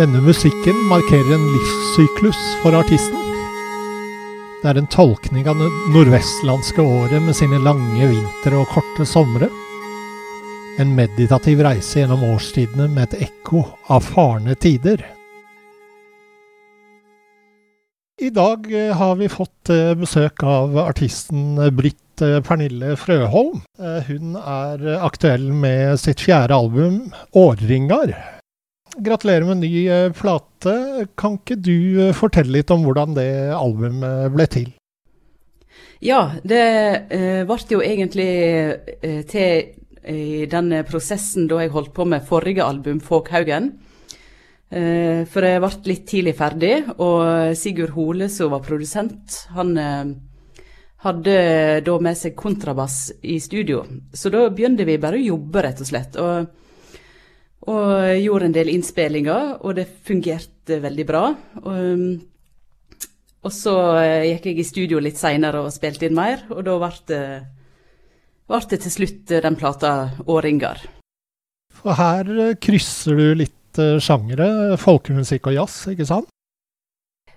Denne musikken markerer en livssyklus for artisten. Det er en tolkning av det nordvestlandske året med sine lange vintre og korte somre. En meditativ reise gjennom årstidene med et ekko av farne tider. I dag eh, har vi fått eh, besøk av artisten Britt eh, Pernille Frøholm. Hun er aktuell med sitt fjerde album, 'Årringar'. Gratulerer med ny eh, plate. Kan ikke du eh, fortelle litt om hvordan det albumet ble til? Ja, det eh, ble jo egentlig eh, til i denne prosessen da jeg holdt på med forrige album, 'Fåkhaugen'. Eh, for jeg ble litt tidlig ferdig, og Sigurd Hole, som var produsent, han eh, hadde da med seg kontrabass i studio. Så da begynte vi bare å jobbe, rett og slett. og og gjorde en del innspillinger, og det fungerte veldig bra. Og, um, og så eh, gikk jeg i studio litt seinere og spilte inn mer, og da ble det, ble det til slutt eh, den plata 'Åringar'. For her eh, krysser du litt sjangere, folkemusikk og jazz, ikke sant?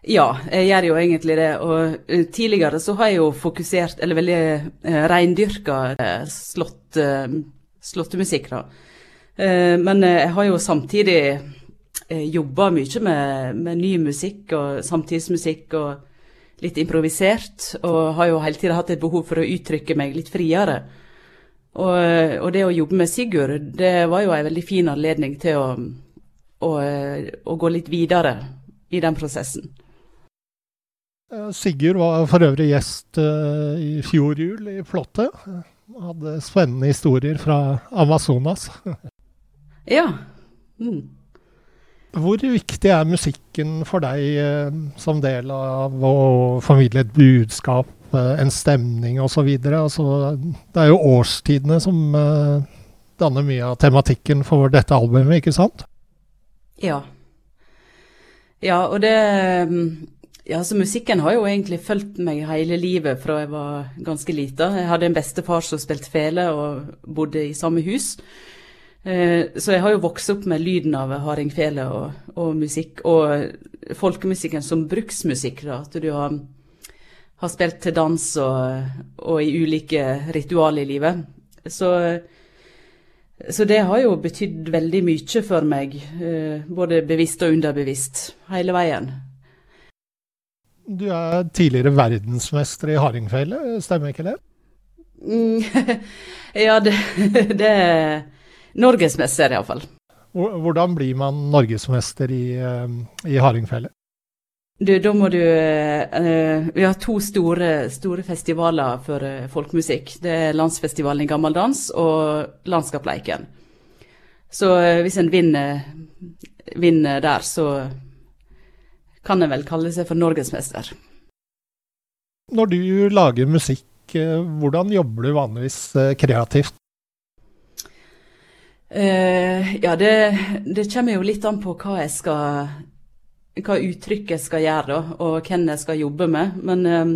Ja, jeg gjør jo egentlig det. Og tidligere så har jeg jo fokusert, eller veldig reindyrka slått, slåttemusikk, da. Eh, men eh, jeg har jo samtidig eh, jobba mye med, med, ny musikk og samtidsmusikk og litt improvisert. Og har jo hele tida hatt et behov for å uttrykke meg litt friere. Og, og, det å jobbe med Sigurd, det var jo en veldig fin anledning til å, å, å gå litt videre i den prosessen. Sigurd var for øvrig gjest i fjor jul i Flåttet. Hadde spennende historier fra Amazonas. Ja. Mm. Hvor viktig er musikken for deg eh, som del av å formidle et budskap, eh, en stemning osv.? Altså, det er jo årstidene som eh, danner mye av tematikken for dette albumet, ikke sant? Ja. Ja, og det mm, ja, så Musikken har jo egentlig fulgt meg hele livet fra jeg var ganske lita. Jeg hadde en bestefar som spilte fele og bodde i samme hus. Eh, så jeg har jo vokst opp med lyden av hardingfele og, og, musikk, og folkemusikken som bruksmusikk. da, At du har, har spilt til dans og, og, i ulike ritualer i livet. Så, så det har jo betydd veldig mye for meg, eh, både bevisst og underbevisst, hele veien. Du er tidligere verdensmester i hardingfele, stemmer ikke det? Mm, ja, det, det norgesmester, iallfall. Hvordan blir man norgesmester i, eh, i hardingfele? Du, da må du uh, Vi har to store, store festivaler for uh, folkemusikk. Det er Landsfestivalen i gammeldans og Landskapleiken. Så uh, hvis en vinner, vinner, der, så kan en vel kalle seg for norgesmester. Når du lager musikk, hvordan jobber du vanligvis kreativt? Uh, ja, det, det, kommer jo litt an på hva jeg skal Hva uttrykket jeg skal gjøre, da, og hvem jeg skal jobbe med. Men, um,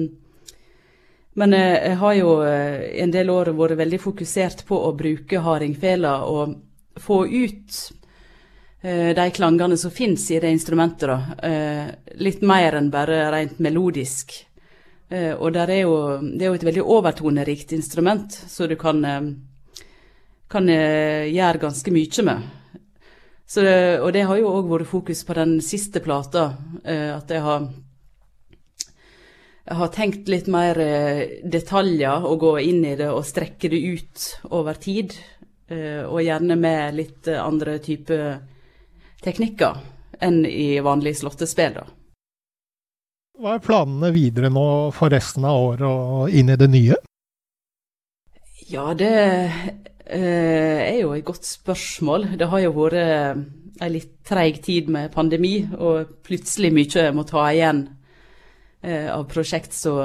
men uh, jeg har jo uh, en del år vært veldig fokusert på å bruke hardingfela og få ut de klangene som finnes i det instrumentet. da. litt mer enn bare rent melodisk. og er jo, det er jo et veldig overtonerikt instrument, så du kan kan gjøre ganske mye med. Så, og det har jo òg vært fokus på den siste plata. Eh, at jeg har, jeg har tenkt litt mer eh, detaljer og gå inn i det og strekke det ut over tid. Eh, og gjerne med litt andre typer teknikker enn i vanlige slåttespill. da. Hva er planene videre nå for resten av året og inn i det nye? Ja, det er jo et godt spørsmål. Det har jo vært eh, en litt treig tid med pandemi, og plutselig mye må ta igjen eh, av prosjekt så,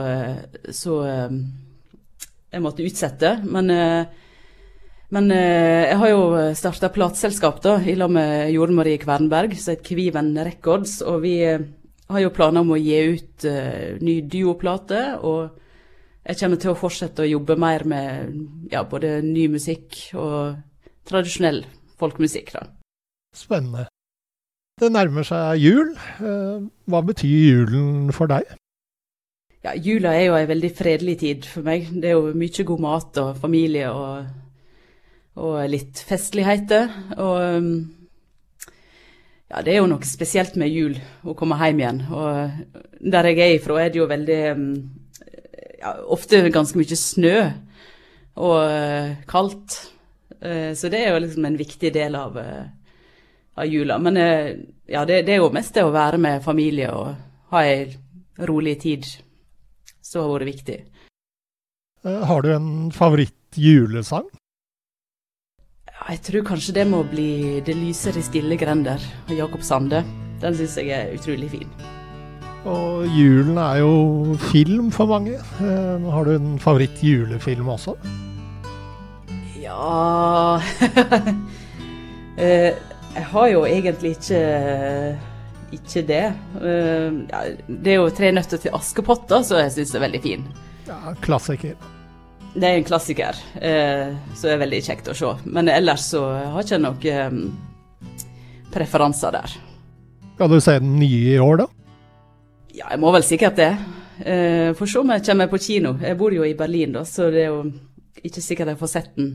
så eh, jeg måtte utsette. Men, eh, men eh, jeg har jo starta plateselskap i lag med Jorden Marie Kvernberg, som heter Kviven Records. Og vi har jo planer om å gi ut ny duoplate. og jeg kommer til å fortsette å jobbe mer med ja, både ny musikk og tradisjonell folkemusikk. da. Spennende. Det nærmer seg jul. Eh, hva betyr julen for deg? Ja, Jula er jo en veldig fredelig tid for meg. Det er jo mye god mat og familie og, og litt festligheter. Og ja, det er jo noe spesielt med jul, å komme hjem igjen. Og der jeg er ifra, er det jo veldig ja, ofte ganske mye snø og uh, kaldt. Uh, så det er jo liksom en viktig del av, uh, av jula. Men ja, det, det, er jo mest det å være med familie og ha ei rolig tid som har vært viktig. Har du en favoritt-julesang? Ja, jeg tror kanskje det må bli 'Det lyser i stille grender' av Jakob Sande. Den syns jeg er utrolig fin. Og julen er jo film for mange. Eh, har du en favoritt-julefilm også? Ja eh, Jeg har jo egentlig ikke, ikke det. Eh, det er jo 'Tre nøtter til Askepott', da, så jeg syns er veldig fin. Ja, Klassiker. Det er en klassiker, så er veldig kjekt å se. Men ellers så har jeg ikke noen preferanser der. Skal du se den nye i år, da? Ja, jeg må vel sikkert det. Eh, Får se om jeg kommer på kino. Jeg bor jo i Berlin, da, så det er jo ikke sikkert jeg får sett den.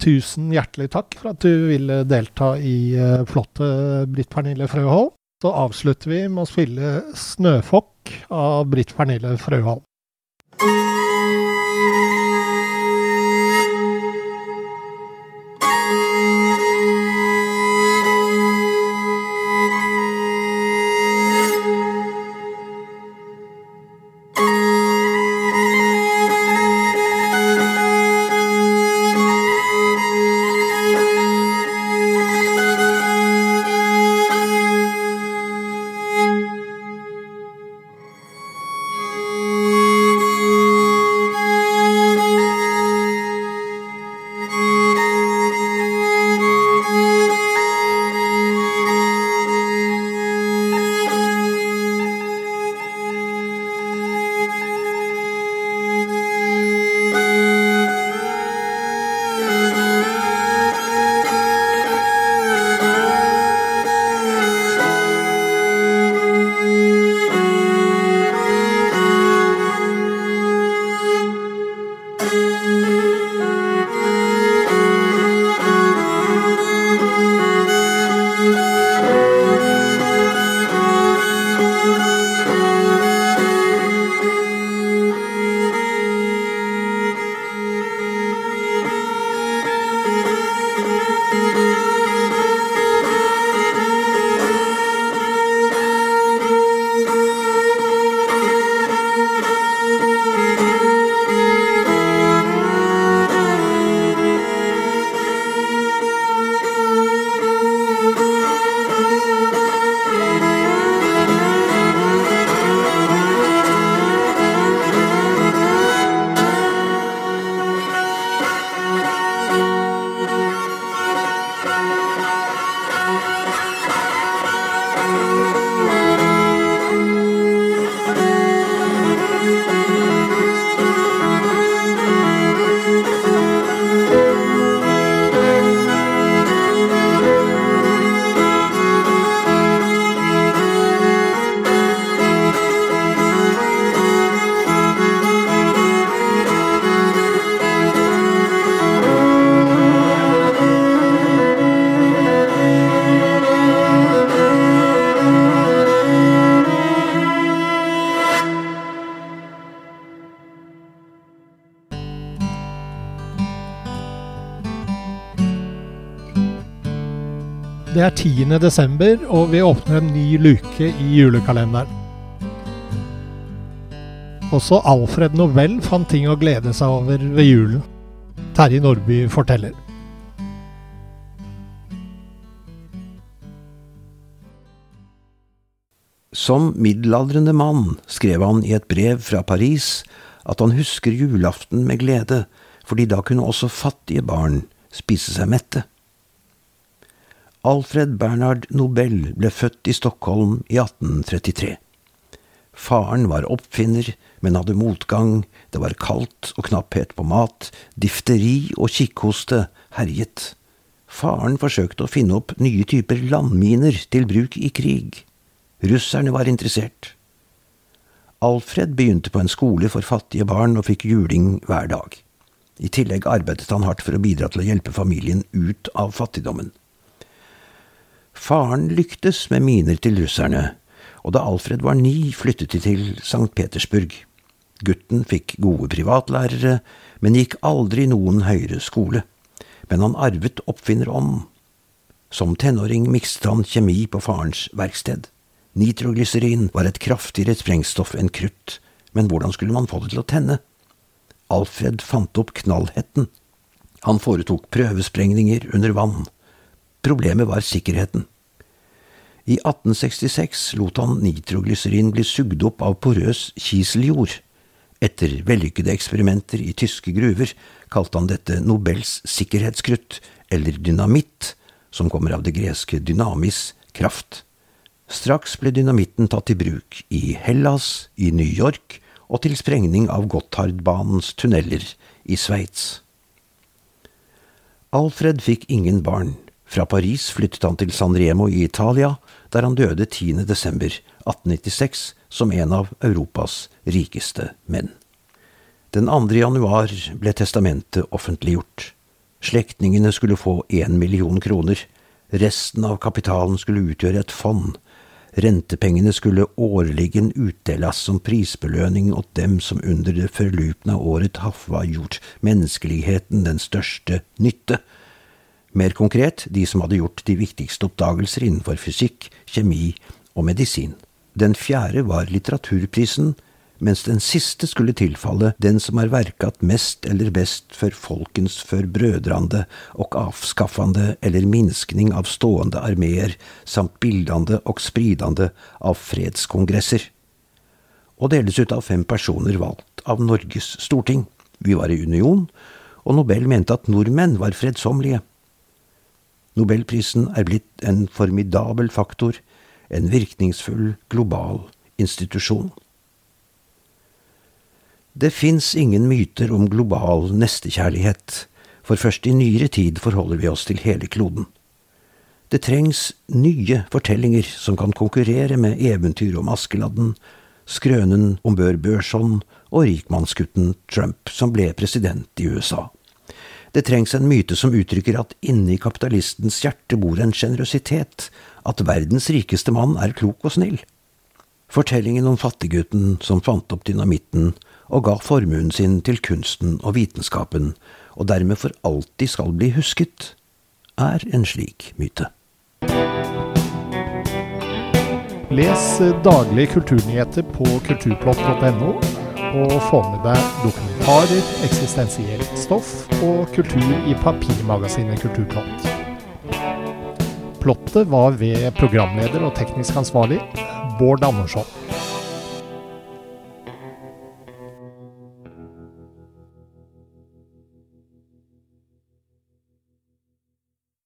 Tusen hjertelig takk for at du ville delta i uh, flotte Britt Pernille Frøholm. Så avslutter vi med å spille 'Snøfokk' av Britt Pernille Frøholm. Det er 10. desember, og vi åpner en ny luke i julekalenderen. Også Alfred Nobel fant ting å glede seg over ved julen. Terje Nordby forteller. Som middelaldrende mann skrev han i et brev fra Paris at han husker julaften med glede, fordi da kunne også fattige barn spise seg mette. Alfred Bernhard Nobel ble født i Stockholm i 1833. Faren var oppfinner, men hadde motgang, det var kaldt og knapphet på mat, difteri og kikkhoste herjet. Faren forsøkte å finne opp nye typer landminer til bruk i krig. Russerne var interessert. Alfred begynte på en skole for fattige barn og fikk juling hver dag. I tillegg arbeidet han hardt for å bidra til å hjelpe familien ut av fattigdommen. Faren lyktes med miner til russerne, og da Alfred var ni, flyttet de til St. Petersburg. Gutten fikk gode privatlærere, men gikk aldri noen høyere skole. Men han arvet oppfinnerånden. Som tenåring mikset han kjemi på farens verksted. Nitroglyserin var et kraftigere sprengstoff enn krutt, men hvordan skulle man få det til å tenne? Alfred fant opp knallhetten. Han foretok prøvesprengninger under vann. Problemet var sikkerheten. I 1866 lot han nitroglyserin bli sugd opp av porøs kiseljord. Etter vellykkede eksperimenter i tyske gruver kalte han dette Nobels sikkerhetskrutt, eller dynamitt, som kommer av det greske dynamis, kraft. Straks ble dynamitten tatt i bruk i Hellas, i New York og til sprengning av Gotthardbanens tunneler i Sveits. Alfred fikk ingen barn, fra Paris flyttet han til San Remo i Italia, der han døde 10. desember 1896 som en av Europas rikeste menn. Den 2. januar ble testamentet offentliggjort. Slektningene skulle få én million kroner. Resten av kapitalen skulle utgjøre et fond. Rentepengene skulle årligen utdeles som prisbelønning åt dem som under det forlupne året hafva gjort menneskeligheten den største nytte mer konkret de som hadde gjort de viktigste oppdagelser innenfor fysikk, kjemi og medisin. Den fjerde var litteraturprisen, mens den siste skulle tilfalle den som har verkat mest eller best for folkens forbrødrande og avskaffande eller minskning av stående armeer samt bildande og spridande av fredskongresser. Og deles ut av fem personer valgt av Norges storting. Vi var i union, og Nobel mente at nordmenn var fredsommelige. Nobelprisen er blitt en formidabel faktor, en virkningsfull global institusjon. Det fins ingen myter om global nestekjærlighet, for først i nyere tid forholder vi oss til hele kloden. Det trengs nye fortellinger som kan konkurrere med eventyr om Askeladden, skrønen om Bør Børson og rikmannsgutten Trump som ble president i USA. Det trengs en myte som uttrykker at inni kapitalistens hjerte bor en sjenerøsitet, at verdens rikeste mann er klok og snill. Fortellingen om fattiggutten som fant opp dynamitten og ga formuen sin til kunsten og vitenskapen, og dermed for alltid skal bli husket, er en slik myte. Les daglige kulturnyheter på kulturplott.no og få med deg dokumentarer, eksistensielt stoff og kultur i papirmagasinet Kulturplott. Plottet var ved programleder og teknisk ansvarlig Bård Andersson.